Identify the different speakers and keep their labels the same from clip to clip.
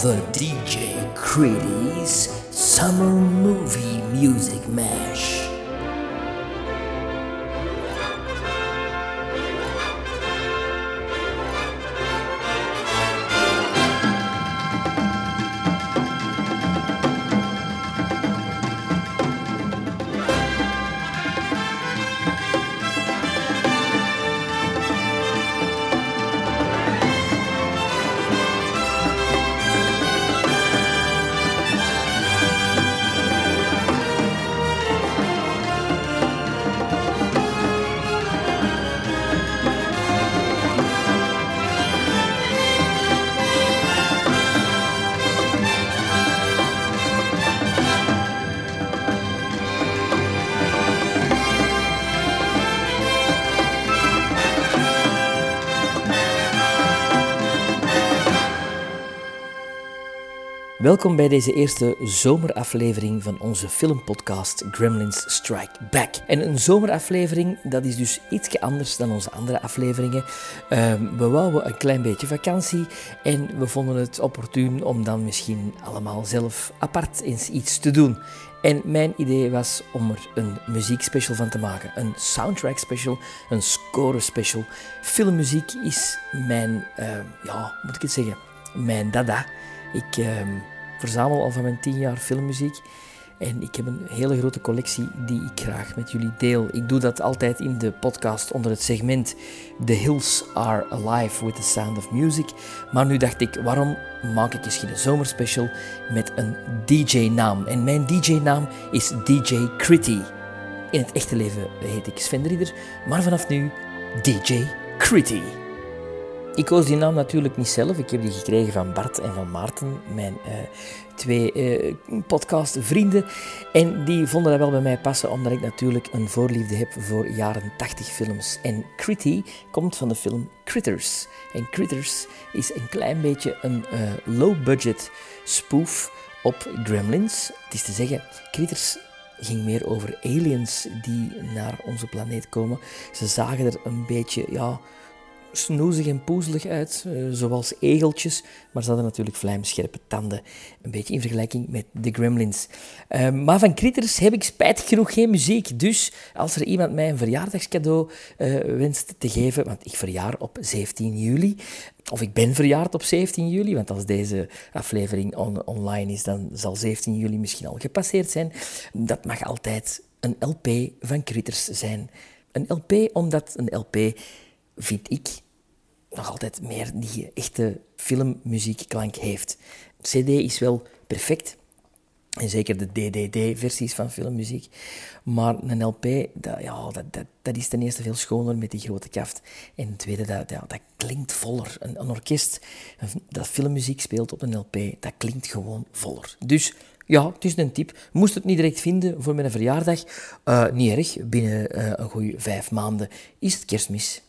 Speaker 1: the DJ Critty's Summer Movie Music Mash. Welkom bij deze eerste zomeraflevering van onze filmpodcast Gremlins Strike Back. En een zomeraflevering, dat is dus iets anders dan onze andere afleveringen. Ehm, we wouden een klein beetje vakantie en we vonden het opportun om dan misschien allemaal zelf apart eens iets te doen. En mijn idee was om er een muziekspecial van te maken. Een soundtrack special, een score special. Filmmuziek is mijn, ehm, ja, moet ik het zeggen, mijn dada. Ik ehm, verzamel al van mijn tien jaar filmmuziek. En ik heb een hele grote collectie die ik graag met jullie deel. Ik doe dat altijd in de podcast onder het segment The Hills Are Alive with the Sound of Music. Maar nu dacht ik, waarom maak ik eens geen zomerspecial met een DJ-naam? En mijn DJ-naam is DJ Critty. In het echte leven heet ik Sven Rieder, maar vanaf nu DJ Critty. Ik koos die naam natuurlijk niet zelf. Ik heb die gekregen van Bart en van Maarten, mijn uh, twee uh, podcastvrienden. En die vonden dat wel bij mij passen, omdat ik natuurlijk een voorliefde heb voor jaren 80 films. En Critty komt van de film Critters. En Critters is een klein beetje een uh, low-budget spoof op Gremlins. Het is te zeggen, Critters ging meer over aliens die naar onze planeet komen. Ze zagen er een beetje, ja snoezig en poezelig uit, eh, zoals egeltjes, maar ze hadden natuurlijk vlijmscherpe tanden. Een beetje in vergelijking met de Gremlins. Uh, maar van Critters heb ik spijtig genoeg geen muziek. Dus als er iemand mij een verjaardagscadeau uh, wenst te geven, want ik verjaar op 17 juli, of ik ben verjaard op 17 juli, want als deze aflevering online is, dan zal 17 juli misschien al gepasseerd zijn. Dat mag altijd een LP van Critters zijn. Een LP omdat een LP vind ik, nog altijd meer die echte filmmuziekklank heeft. CD is wel perfect. En zeker de DDD-versies van filmmuziek. Maar een LP, dat, ja, dat, dat, dat, is ten eerste veel schoner met die grote kaft. En ten tweede, dat, dat, dat klinkt voller. Een, orkest dat filmmuziek speelt op een LP, dat klinkt gewoon voller. Dus ja, het is een tip. Moest het niet direct vinden voor mijn verjaardag? Uh, niet erg, binnen uh, een goede vijf maanden is het kerstmis.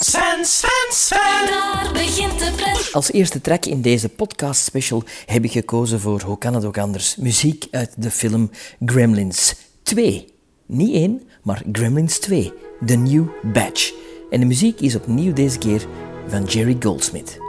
Speaker 2: Sven, Sven, Sven. Daar begint de pret.
Speaker 1: Als eerste track in deze podcast special heb ik gekozen voor, hoe kan het ook anders, muziek uit de film Gremlins 2. Niet één, maar Gremlins 2, The New Batch. En de muziek is opnieuw deze keer van Jerry Goldsmith.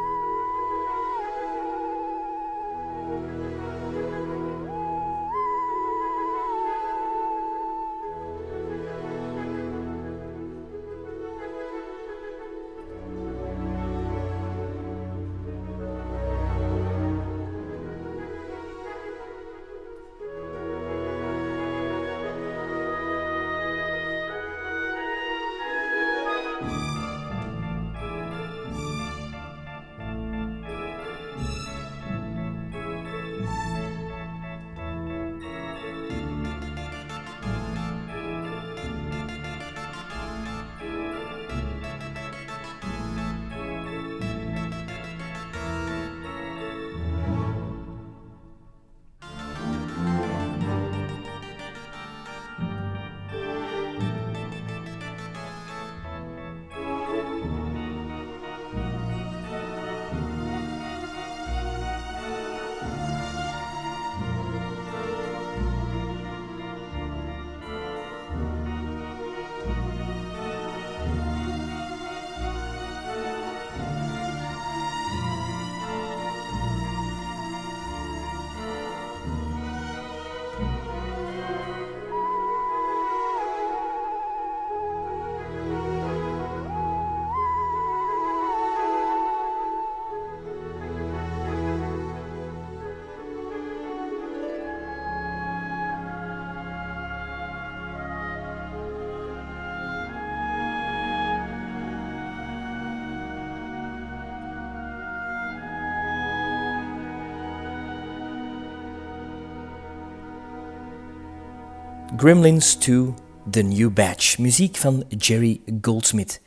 Speaker 1: Gremlins 2 The New Batch, muziek van Jerry Goldsmith.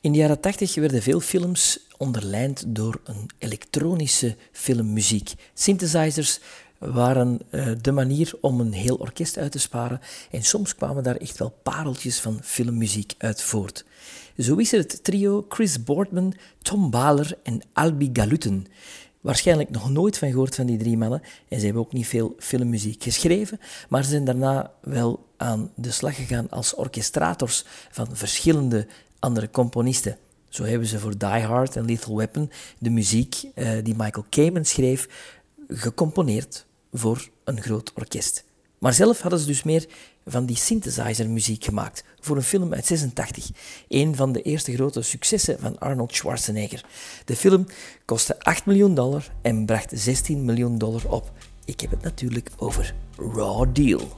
Speaker 1: In de jaren 80 werden veel films onderlijnd door een elektronische filmmuziek. Synthesizers waren uh, de manier om een heel orkest uit te sparen en soms kwamen daar echt wel pareltjes van filmmuziek uit voort. Zo is er het trio Chris Boardman, Tom Baler en Albi Galuten. Waarschijnlijk nog nooit van gehoord van die drie mannen en ze hebben ook niet veel filmmuziek geschreven, maar ze zijn daarna wel aan de slag gegaan als orchestrators van verschillende andere componisten. Zo hebben ze voor Die Hard en Lethal Weapon de muziek uh, die Michael Kamen schreef gecomponeerd voor een groot orkest. Maar zelf hadden ze dus meer van die synthesizer muziek gemaakt voor een film uit 86. Een van de eerste grote successen van Arnold Schwarzenegger. De film kostte 8 miljoen dollar en bracht 16 miljoen dollar op. Ik heb het natuurlijk over Raw Deal.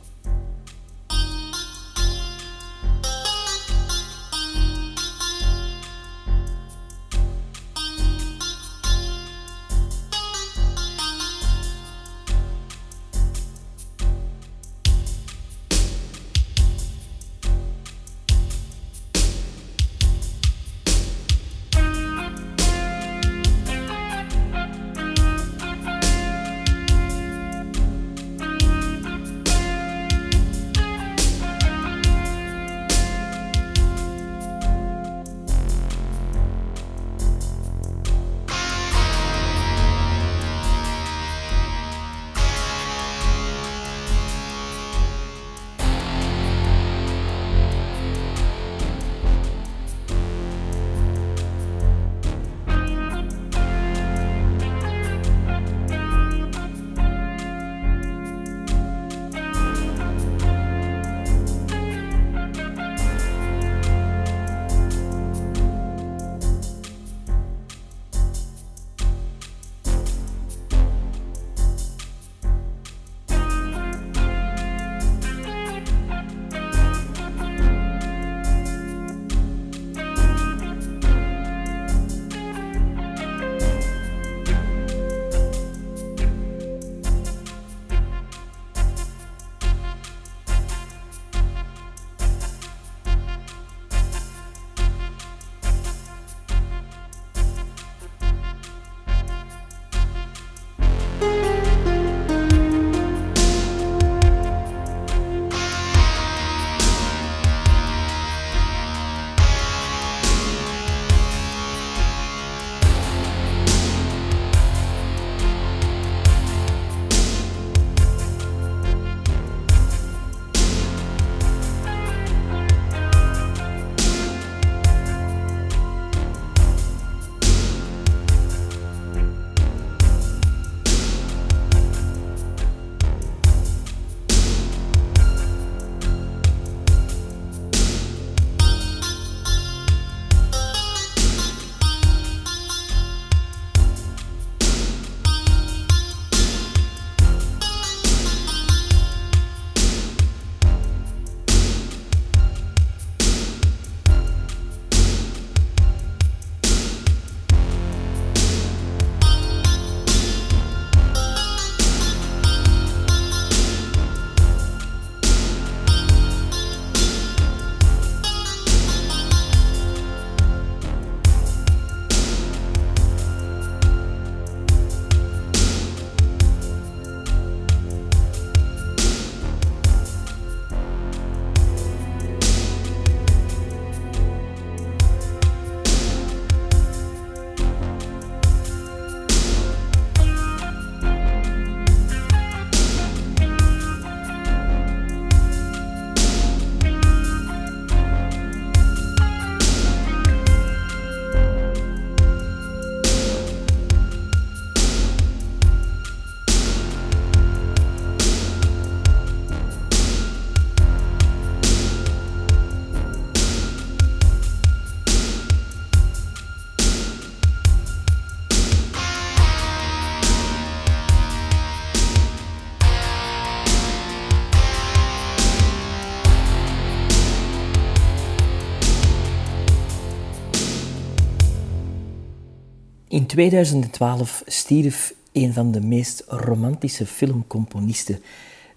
Speaker 1: 2012 stierf een van de meest romantische filmcomponisten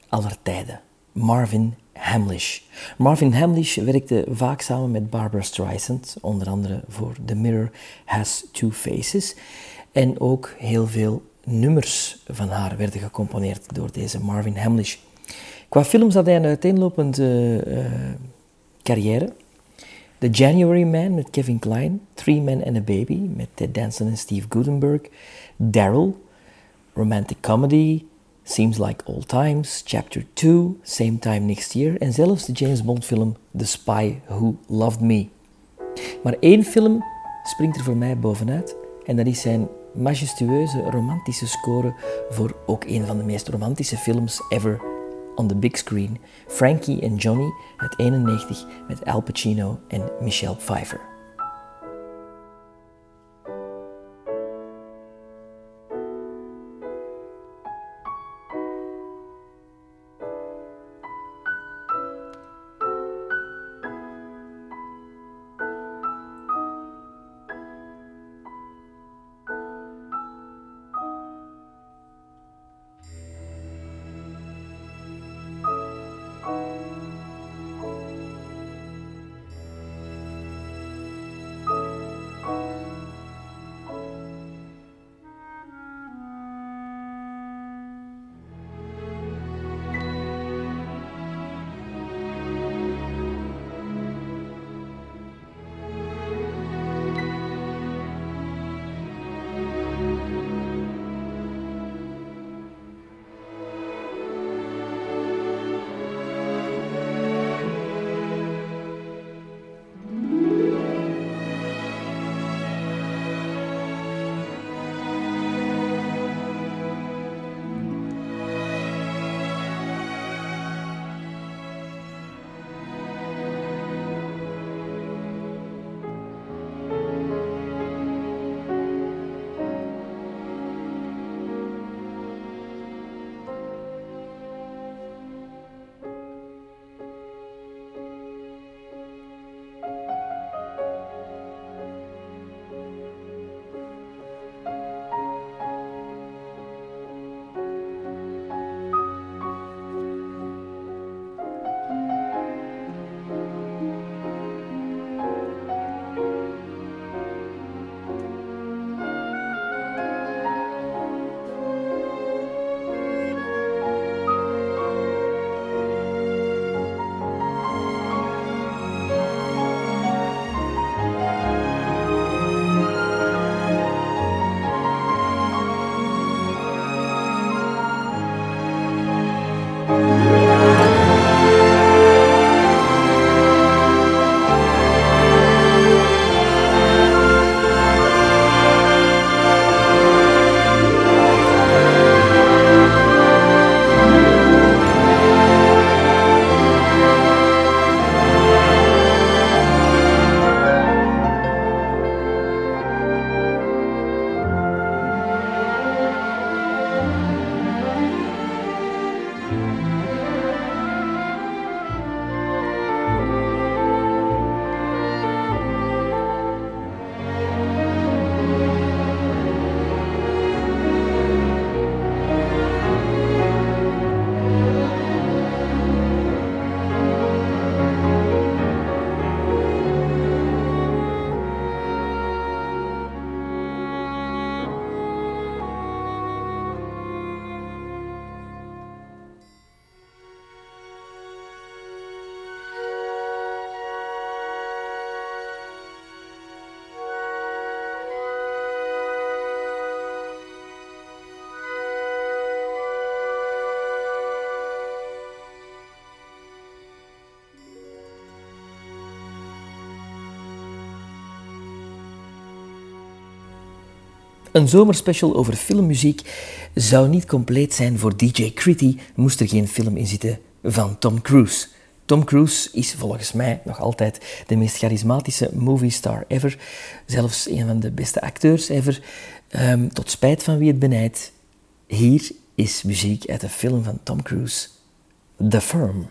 Speaker 1: aller tijden, Marvin Hamlish. Marvin Hamlish werkte vaak samen met Barbara Streisand, onder andere voor The Mirror Has Two Faces. En ook heel veel nummers van haar werden gecomponeerd door deze Marvin Hamlish. Qua films had hij een uiteenlopende uh, carrière. The January Man met Kevin Kline, Three Men and a Baby met Ted Danson en Steve Gutenberg, Daryl, romantic comedy, Seems Like Old Times, Chapter 2, Same Time Next Year en zelfs de James Bond film The Spy Who Loved Me. Maar één film springt er voor mij bovenuit en dat is zijn majestueuze romantische score voor ook een van de meest romantische films ever on the big screen, Frankie and Johnny uit 91 met Al Pacino en Michelle Pfeiffer. Een zomerspecial over filmmuziek zou niet compleet zijn voor DJ Critty, moest er geen film in zitten van Tom Cruise. Tom Cruise is volgens mij nog altijd de meest charismatische movie star ever. Zelfs een van de beste acteurs ever. Um, tot spijt van wie het benijdt. Hier is muziek uit een film van Tom Cruise. The Firm.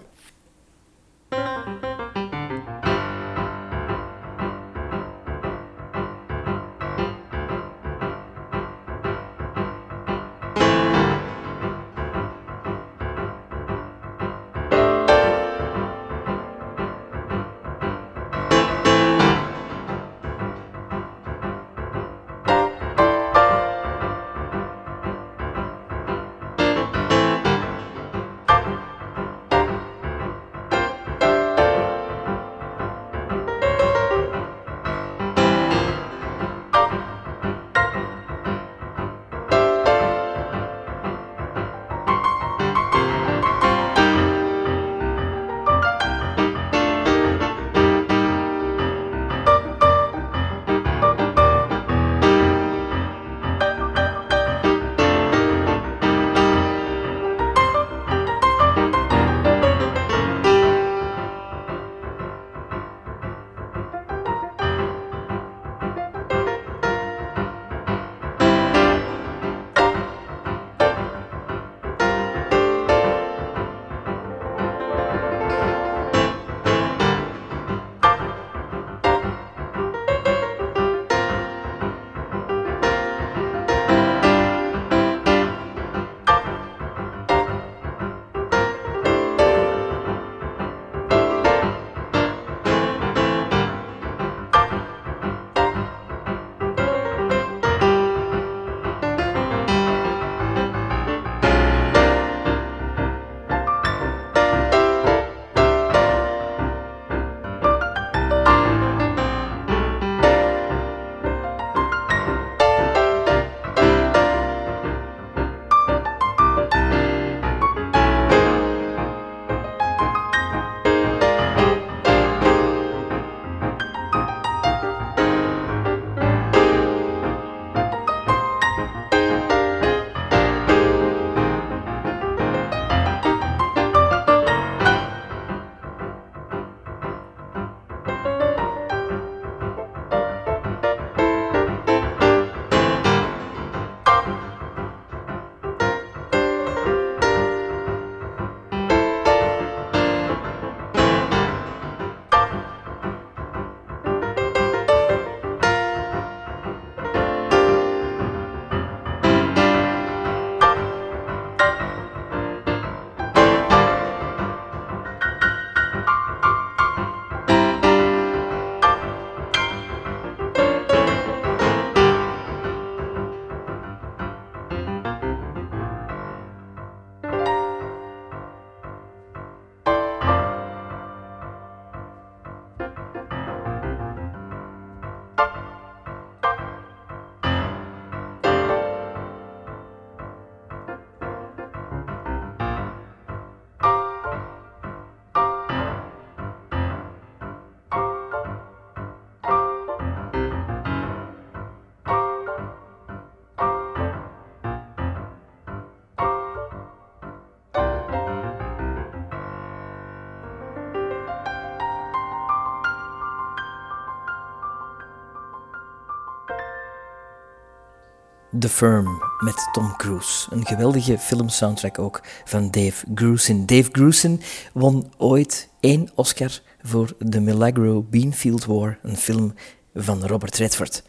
Speaker 1: The Firm met Tom Cruise. Een geweldige filmsoundtrack ook van Dave Grusin. Dave Grusin won ooit één Oscar voor The Milagro Beanfield War, een film van Robert Redford.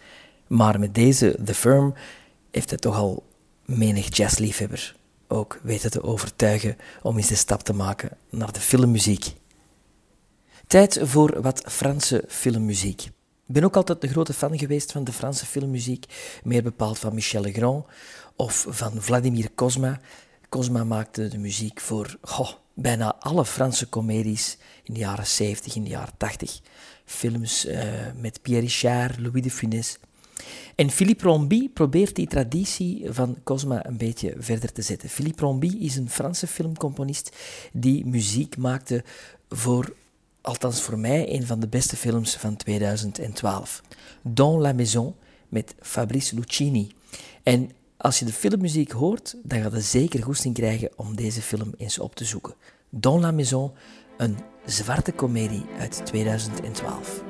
Speaker 1: Maar met deze The Firm heeft hij toch al menig jazzliefhebber ook weten te overtuigen om eens de stap te maken naar de filmmuziek. Tijd voor wat Franse filmmuziek. Ik ben ook altijd een grote fan geweest van de Franse filmmuziek, meer bepaald van Michel Legrand of van Vladimir Cosma. Cosma maakte de muziek voor bijna alle Franse comedies in de jaren 70, in de jaren 80. Films uh, met Pierre Richard, Louis de Funès. En Philippe Rombi probeert die traditie van Cosma een beetje verder te zetten. Philippe Rombi is een Franse filmcomponist die muziek maakte voor, althans voor mij, een van de beste films van 2012. Dans la Maison met Fabrice Lucchini. En als je de filmmuziek hoort, dan gaat je zeker goesting krijgen om deze film eens op te zoeken. Dans la Maison, een zwarte komedie uit 2012.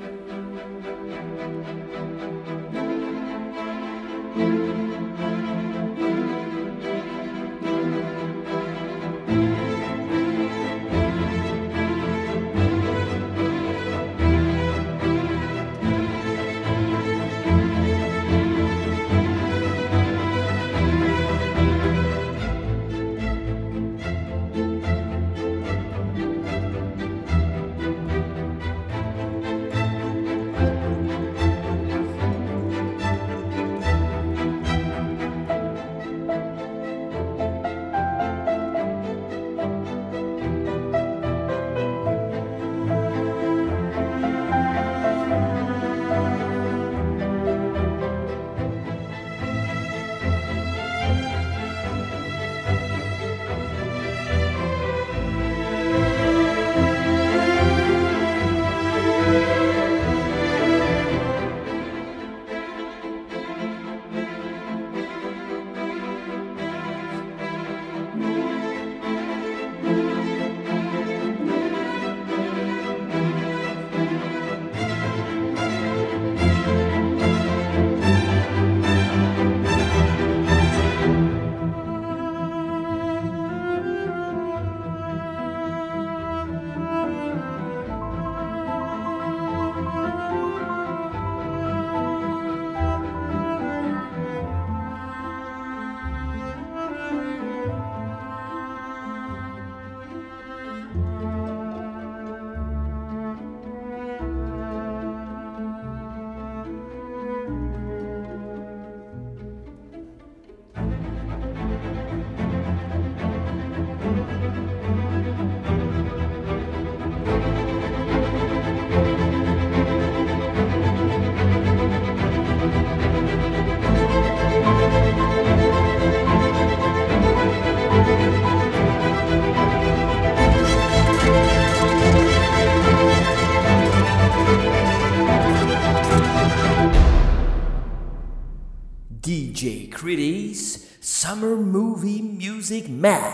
Speaker 1: Music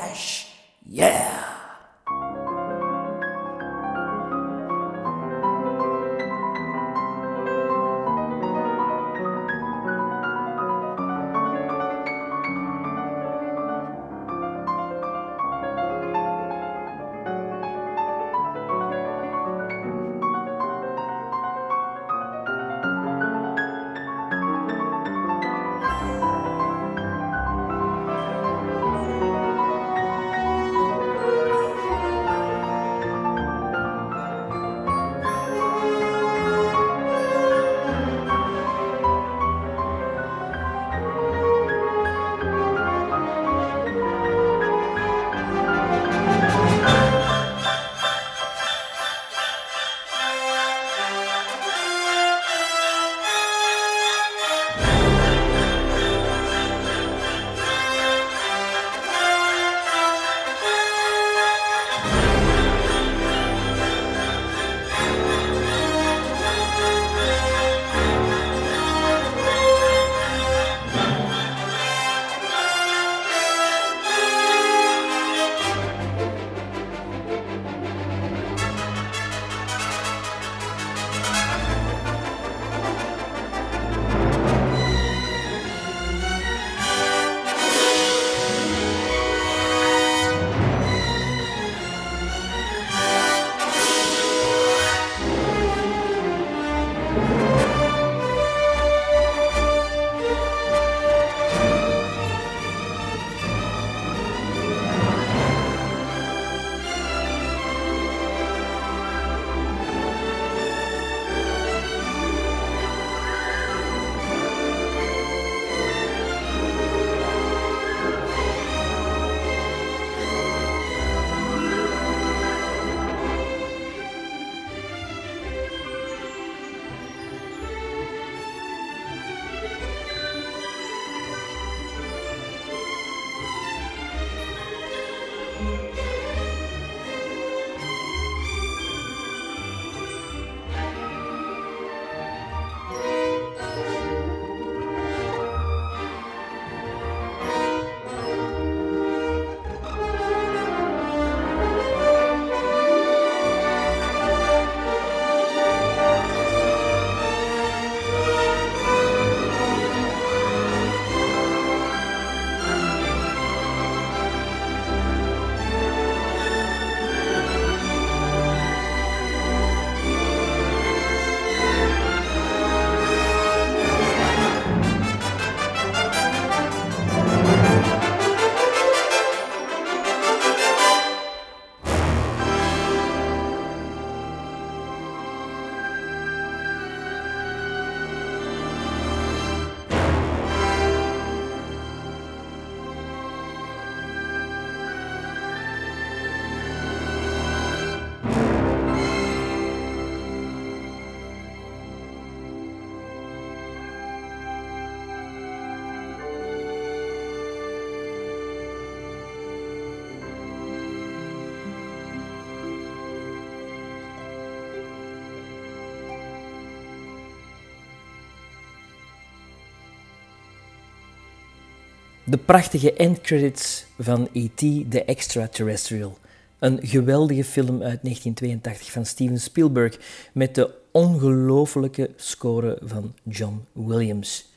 Speaker 1: De prachtige endcredits van E.T. The Extraterrestrial. Een geweldige film uit 1982 van Steven Spielberg met de ongelooflijke score van John Williams.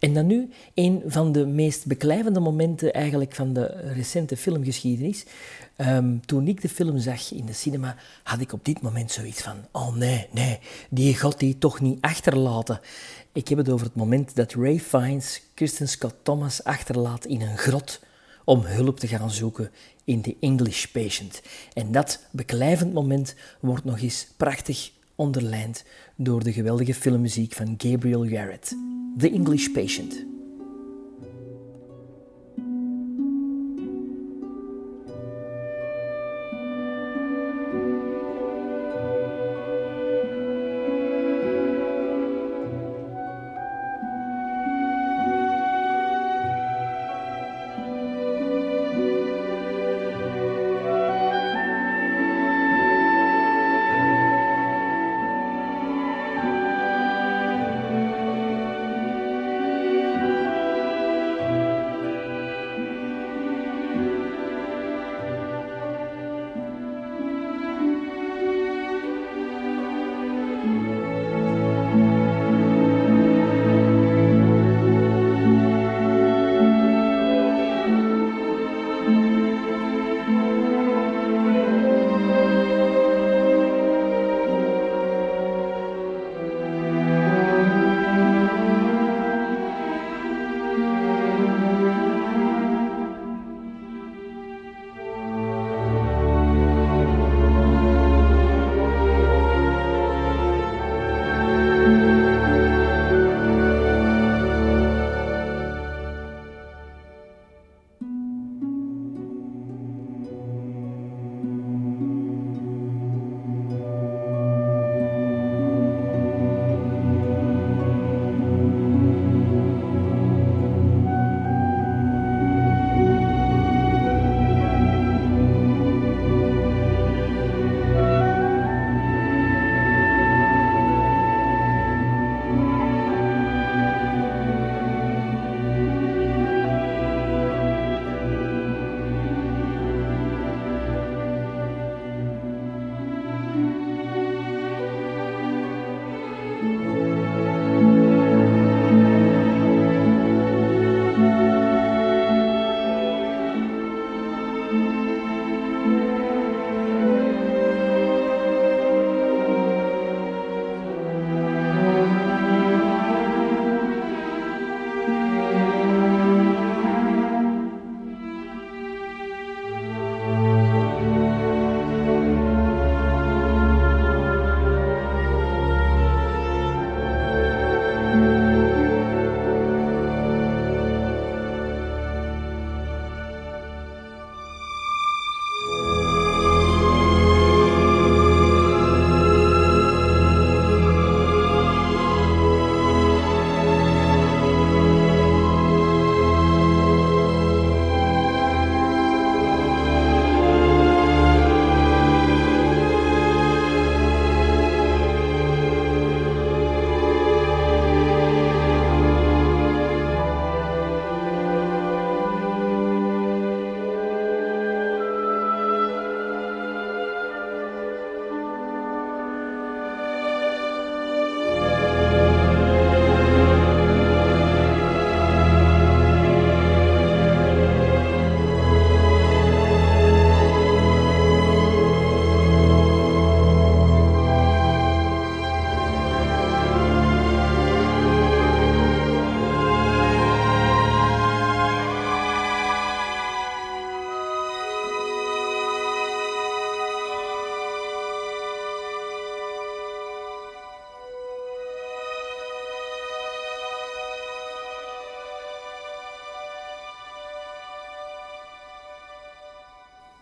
Speaker 1: En dan nu een van de meest beklijvende momenten eigenlijk van de recente filmgeschiedenis. Ehm, toen ik de film zag in de cinema, had ik op dit moment zoiets van: oh nee, nee, die God die toch niet achterlaten. Ik heb het over het moment dat Ray Fiennes Kristen Scott Thomas achterlaat in een grot om hulp te gaan zoeken in The English Patient. En dat beklijvend moment wordt nog eens prachtig onderlijnd door de geweldige filmmuziek van Gabriel Jarrett. The English Patient.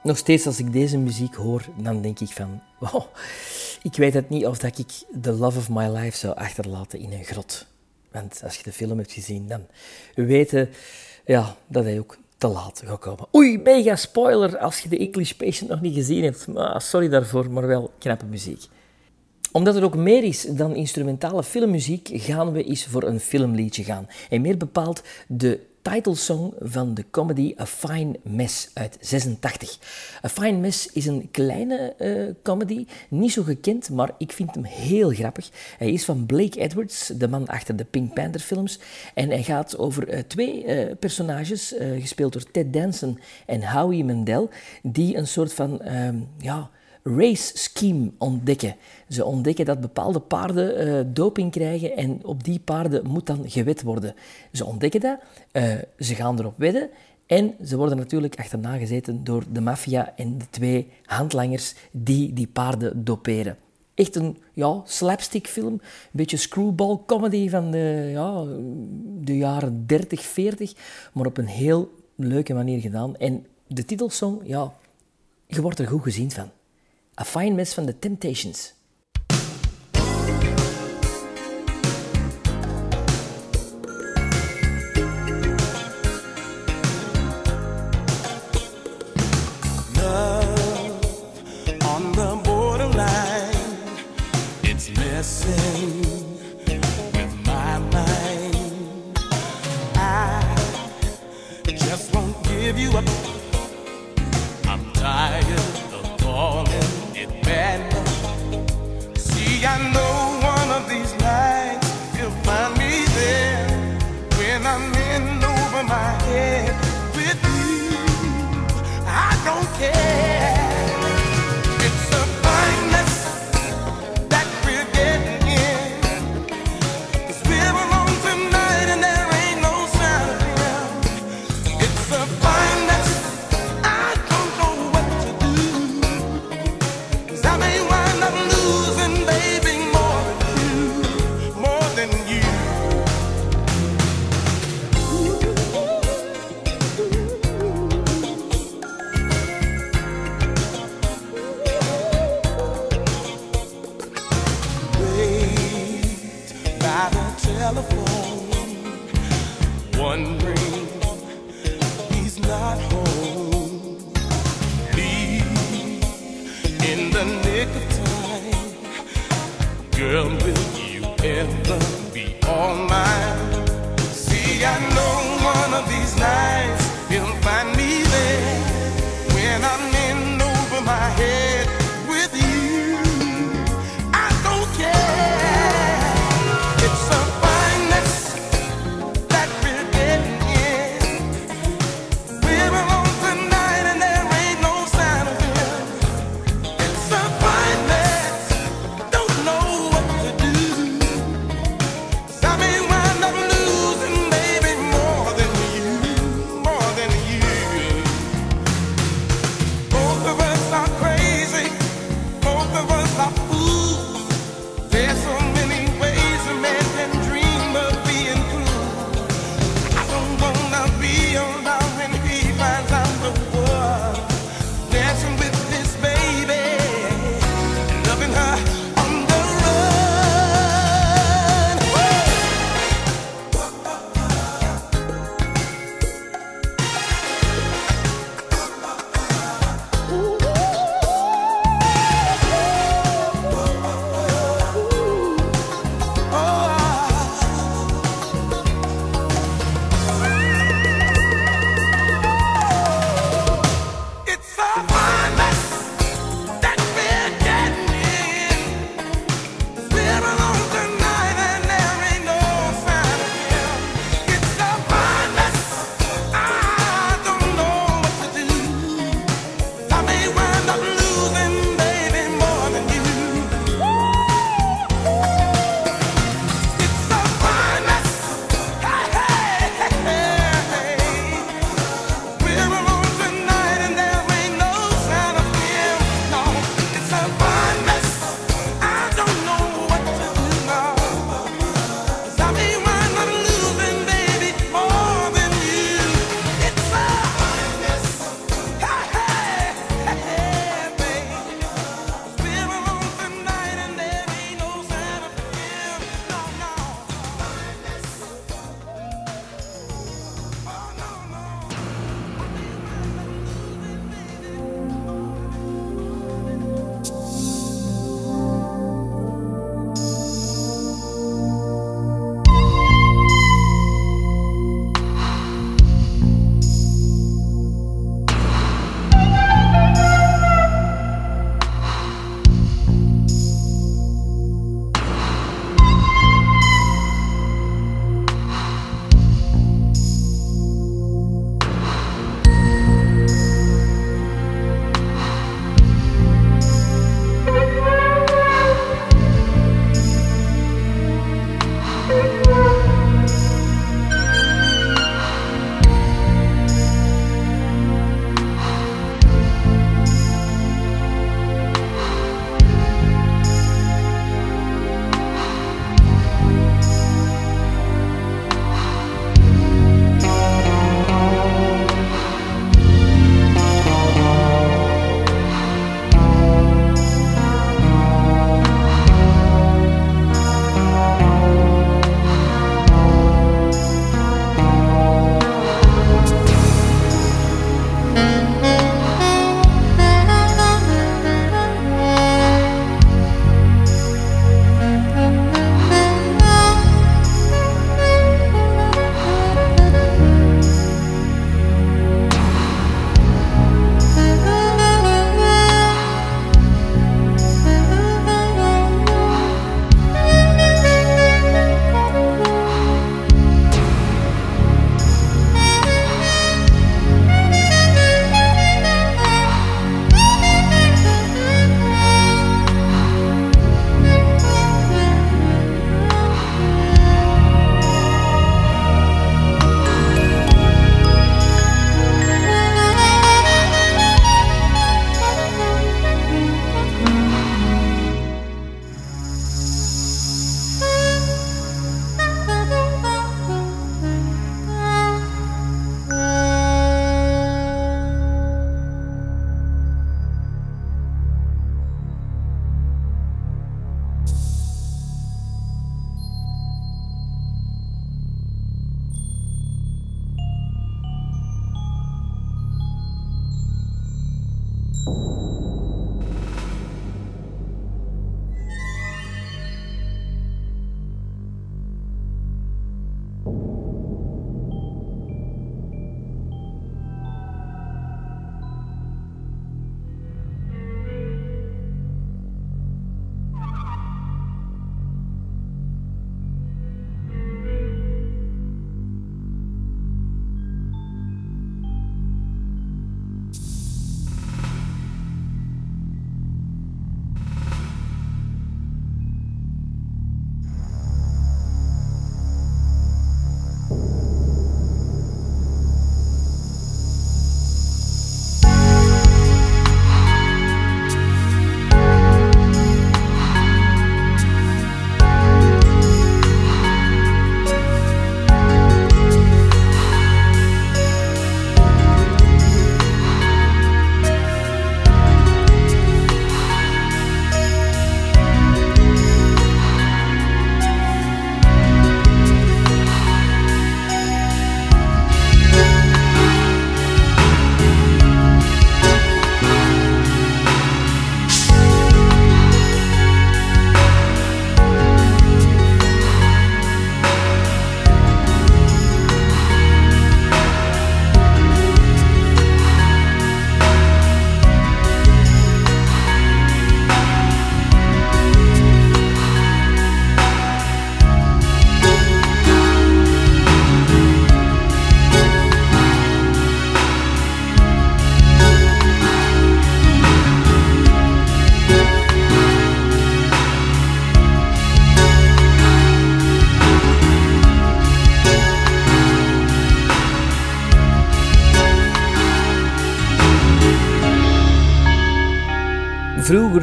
Speaker 1: Nog steeds als ik deze muziek hoor, dan denk ik van... Wow, ik weet het niet of dat ik The Love of My Life zou achterlaten in een grot. Want als je de film hebt gezien, dan weten ja, dat hij ook te laat gaat komen. Oei, mega spoiler als je de English Patient nog niet gezien hebt. sorry daarvoor, maar wel knappe muziek omdat er ook meer is dan instrumentale filmmuziek, gaan we eens voor een filmliedje gaan. En meer bepaald de
Speaker 3: titelsong van de comedy A Fine Mess uit 86. A Fine Mess is een kleine uh, comedy, niet zo gekend, maar ik vind hem heel grappig. Hij is van Blake Edwards, de man achter de Pink Panther films. En hij gaat over uh, twee uh, personages, gespeeld door Ted Danson en Howie Mandel, die een soort van, ehm, ja race scheme ontdekken. Ze ontdekken dat bepaalde paarden uh, doping krijgen en op die paarden moet dan gewet worden. Ze ontdekken dat, uh, ze gaan erop wedden en ze worden natuurlijk achterna gezeten door de maffia en de twee handlangers die die paarden doperen. Echt een ja, slapstickfilm, een beetje screwball comedy van de, ja, de jaren 30, 40, maar op een heel leuke manier gedaan. En de titelsong, ja, je wordt er goed gezien van. A Fine Mess van The Temptations.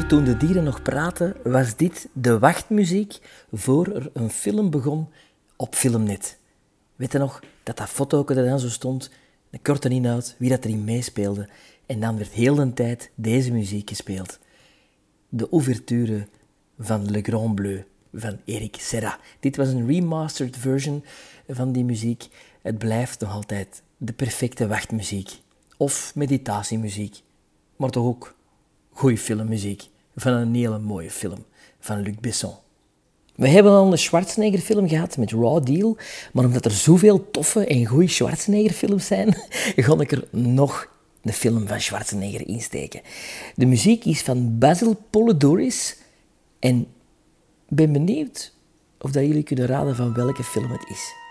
Speaker 1: Toen de dieren nog praten, was dit de wachtmuziek voor er een film begon op Filmnet. Weet je nog dat dat foto er dan zo stond, een korte inhoud, wie dat erin meespeelde. En dan werd heel de tijd deze muziek gespeeld. De ouverture van Le Grand Bleu van Eric Serra. Dit was een remastered version van die muziek. Het blijft nog altijd de perfecte wachtmuziek. Of meditatiemuziek. Maar toch ook goede filmmuziek van een hele mooie film van Luc Besson. We hebben al een Schwarzenegger film gehad met Raw Deal, maar omdat er zoveel toffe en goede Schwarzenegger films zijn, ga ik er nog een film van Schwarzenegger insteken. De muziek is van Basil Polidoris en ben benieuwd of dat jullie kunnen raden van welke film het is.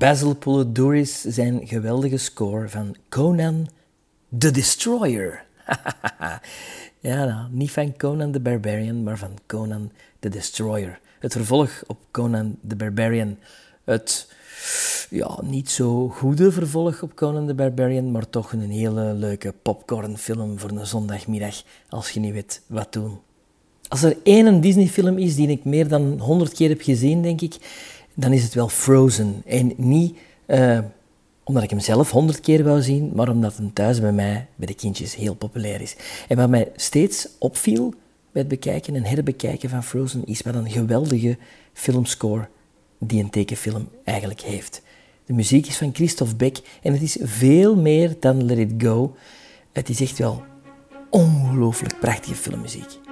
Speaker 1: Basil Poledouris zijn geweldige score van Conan the Destroyer. ja, nou, niet van Conan the Barbarian, maar van Conan the Destroyer. Het vervolg op Conan the Barbarian. Het ja, niet zo goede vervolg op Conan the Barbarian, maar toch een hele leuke popcornfilm voor een zondagmiddag als je niet weet wat doen. Als er één Disney-film is die ik meer dan honderd keer heb gezien, denk ik, dan is het wel Frozen. En niet uh, omdat ik hem zelf honderd keer wou zien, maar omdat hem thuis bij mij, bij de kindjes, heel populair is. En wat mij steeds opviel bij het bekijken en herbekijken van Frozen, is wat een geweldige filmscore die een tekenfilm eigenlijk heeft. De muziek is van Christophe Beck en het is veel meer dan Let It Go. Het is echt wel ongelooflijk prachtige filmmuziek.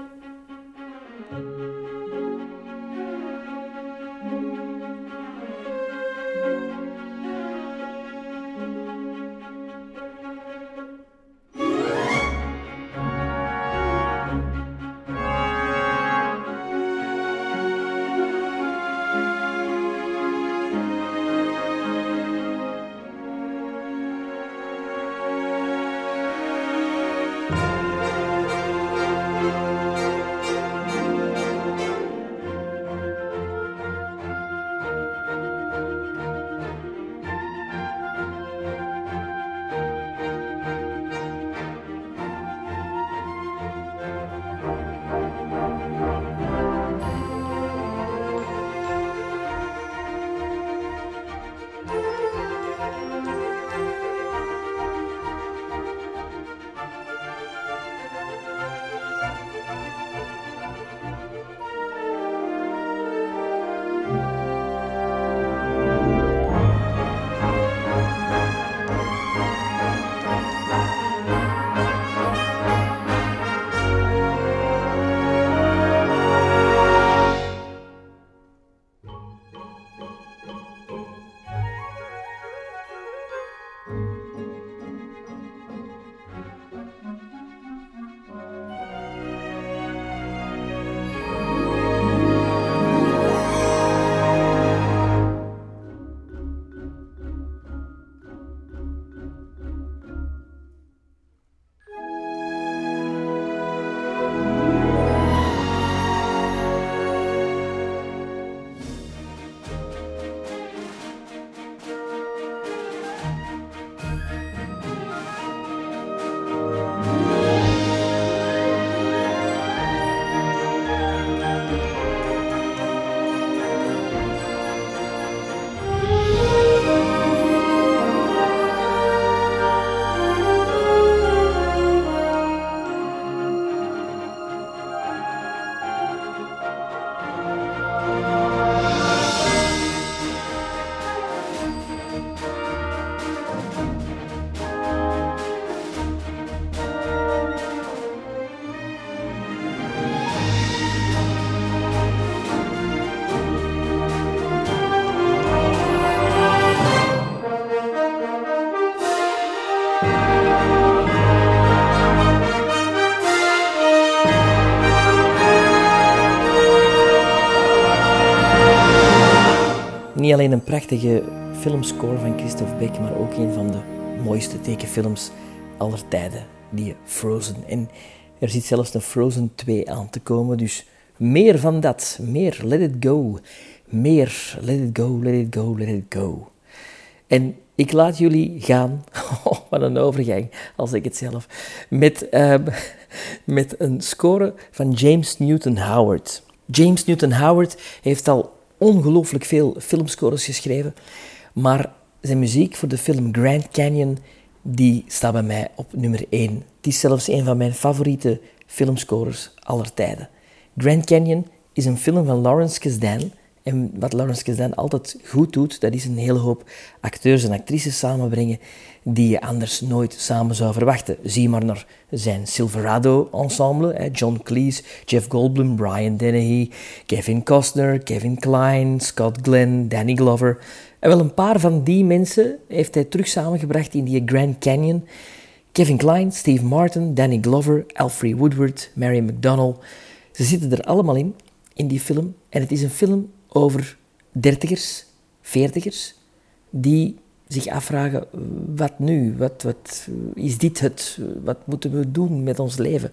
Speaker 1: Niet alleen een prachtige filmscore van Christophe Beck, maar ook een van de mooiste tekenfilms aller tijden, die Frozen. En er zit zelfs een Frozen 2 aan te komen, dus meer van dat. Meer Let It Go. Meer Let It Go, Let It Go, Let It Go. En ik laat jullie gaan. Oh, wat een overgang, als ik het zelf. Met, uh, met een score van James Newton Howard. James Newton Howard heeft al ongelooflijk veel filmscores geschreven. Maar zijn muziek voor de film Grand Canyon, die staat bij mij op nummer 1. Het is zelfs een van mijn favoriete filmscores aller tijden. Grand Canyon is een film van Lawrence Kasdan. En wat Lawrence Kasdan altijd goed doet, dat is een hele hoop acteurs en actrices samenbrengen die je anders nooit samen zou verwachten. Zie maar naar zijn Silverado-ensemble, John Cleese, Jeff Goldblum, Brian Dennehy, Kevin Costner, Kevin Kline, Scott Glenn, Danny Glover. En wel een paar van die mensen heeft hij terug samengebracht in die Grand Canyon. Kevin Kline, Steve Martin, Danny Glover, Alfred Woodward, Mary McDonnell. Ze zitten er allemaal in, in die film. En het is een film over dertigers, veertigers, die zich afvragen, wat nu? Wat, wat, is dit het? Wat moeten we doen met ons leven?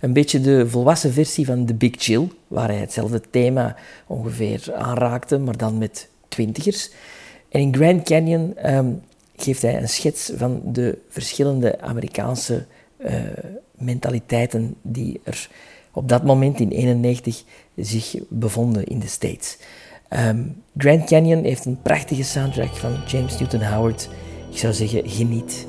Speaker 1: Een beetje de volwassen versie van The Big Chill, waar hij hetzelfde thema ongeveer aanraakte, maar dan met twintigers. En in Grand Canyon ehm, geeft hij een schets van de verschillende Amerikaanse uh, mentaliteiten die er op dat moment in 1991 zich bevonden in de States. Um, Grand Canyon heeft een prachtige soundtrack van James Newton Howard. Ik zou zeggen, geniet.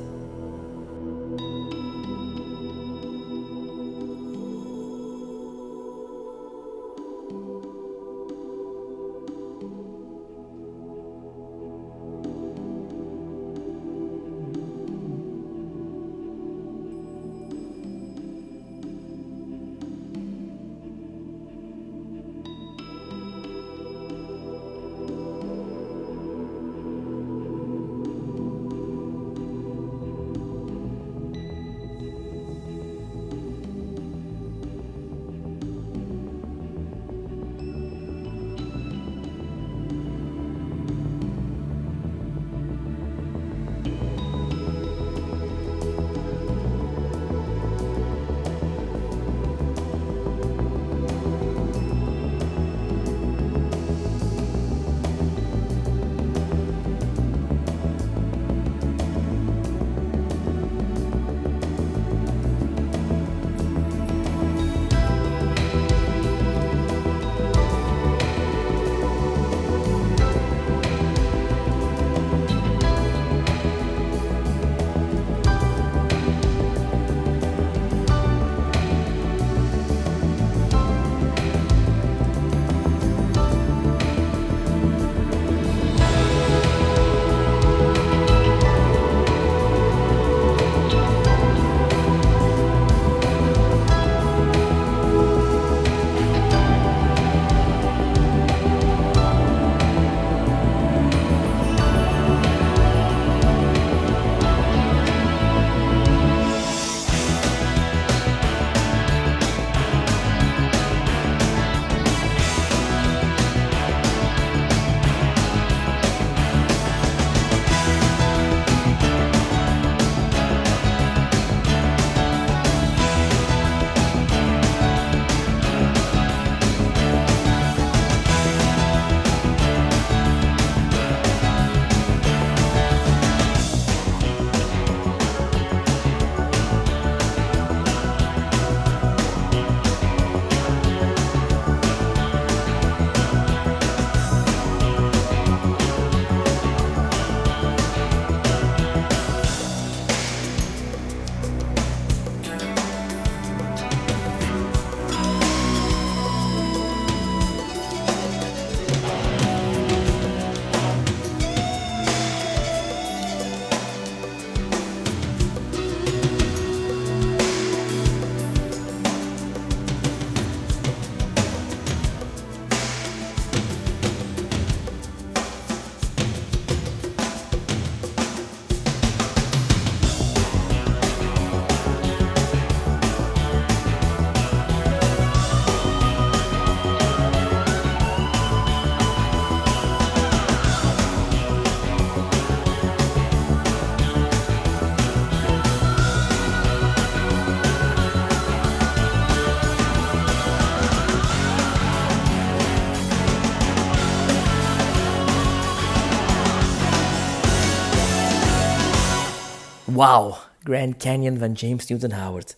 Speaker 1: Wauw, Grand Canyon van James Newton Howard.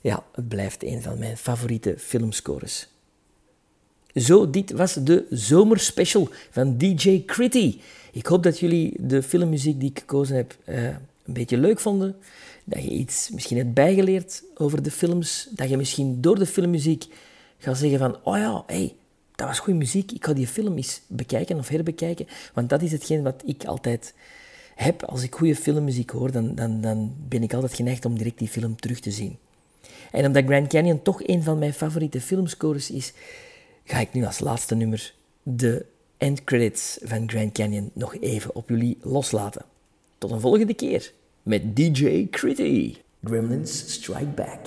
Speaker 1: Ja, het blijft een van mijn favoriete filmscores. Zo, dit was de zomerspecial van DJ Critty. Ik hoop dat jullie de filmmuziek die ik gekozen heb uh, een beetje leuk vonden. Dat je iets misschien hebt bijgeleerd over de films. Dat je misschien door de filmmuziek gaat zeggen van... Oh ja, hey, dat was goede muziek. Ik ga die film eens bekijken of herbekijken. Want dat is hetgeen wat ik altijd heb, als ik goede filmmuziek hoor, dan, dan, dan ben ik altijd geneigd om direct die film terug te zien. En omdat Grand Canyon toch een van mijn favoriete filmscores is, ga ik nu als laatste nummer de endcredits van Grand Canyon nog even op jullie loslaten. Tot een volgende keer met DJ Critty. Gremlins Strike Back.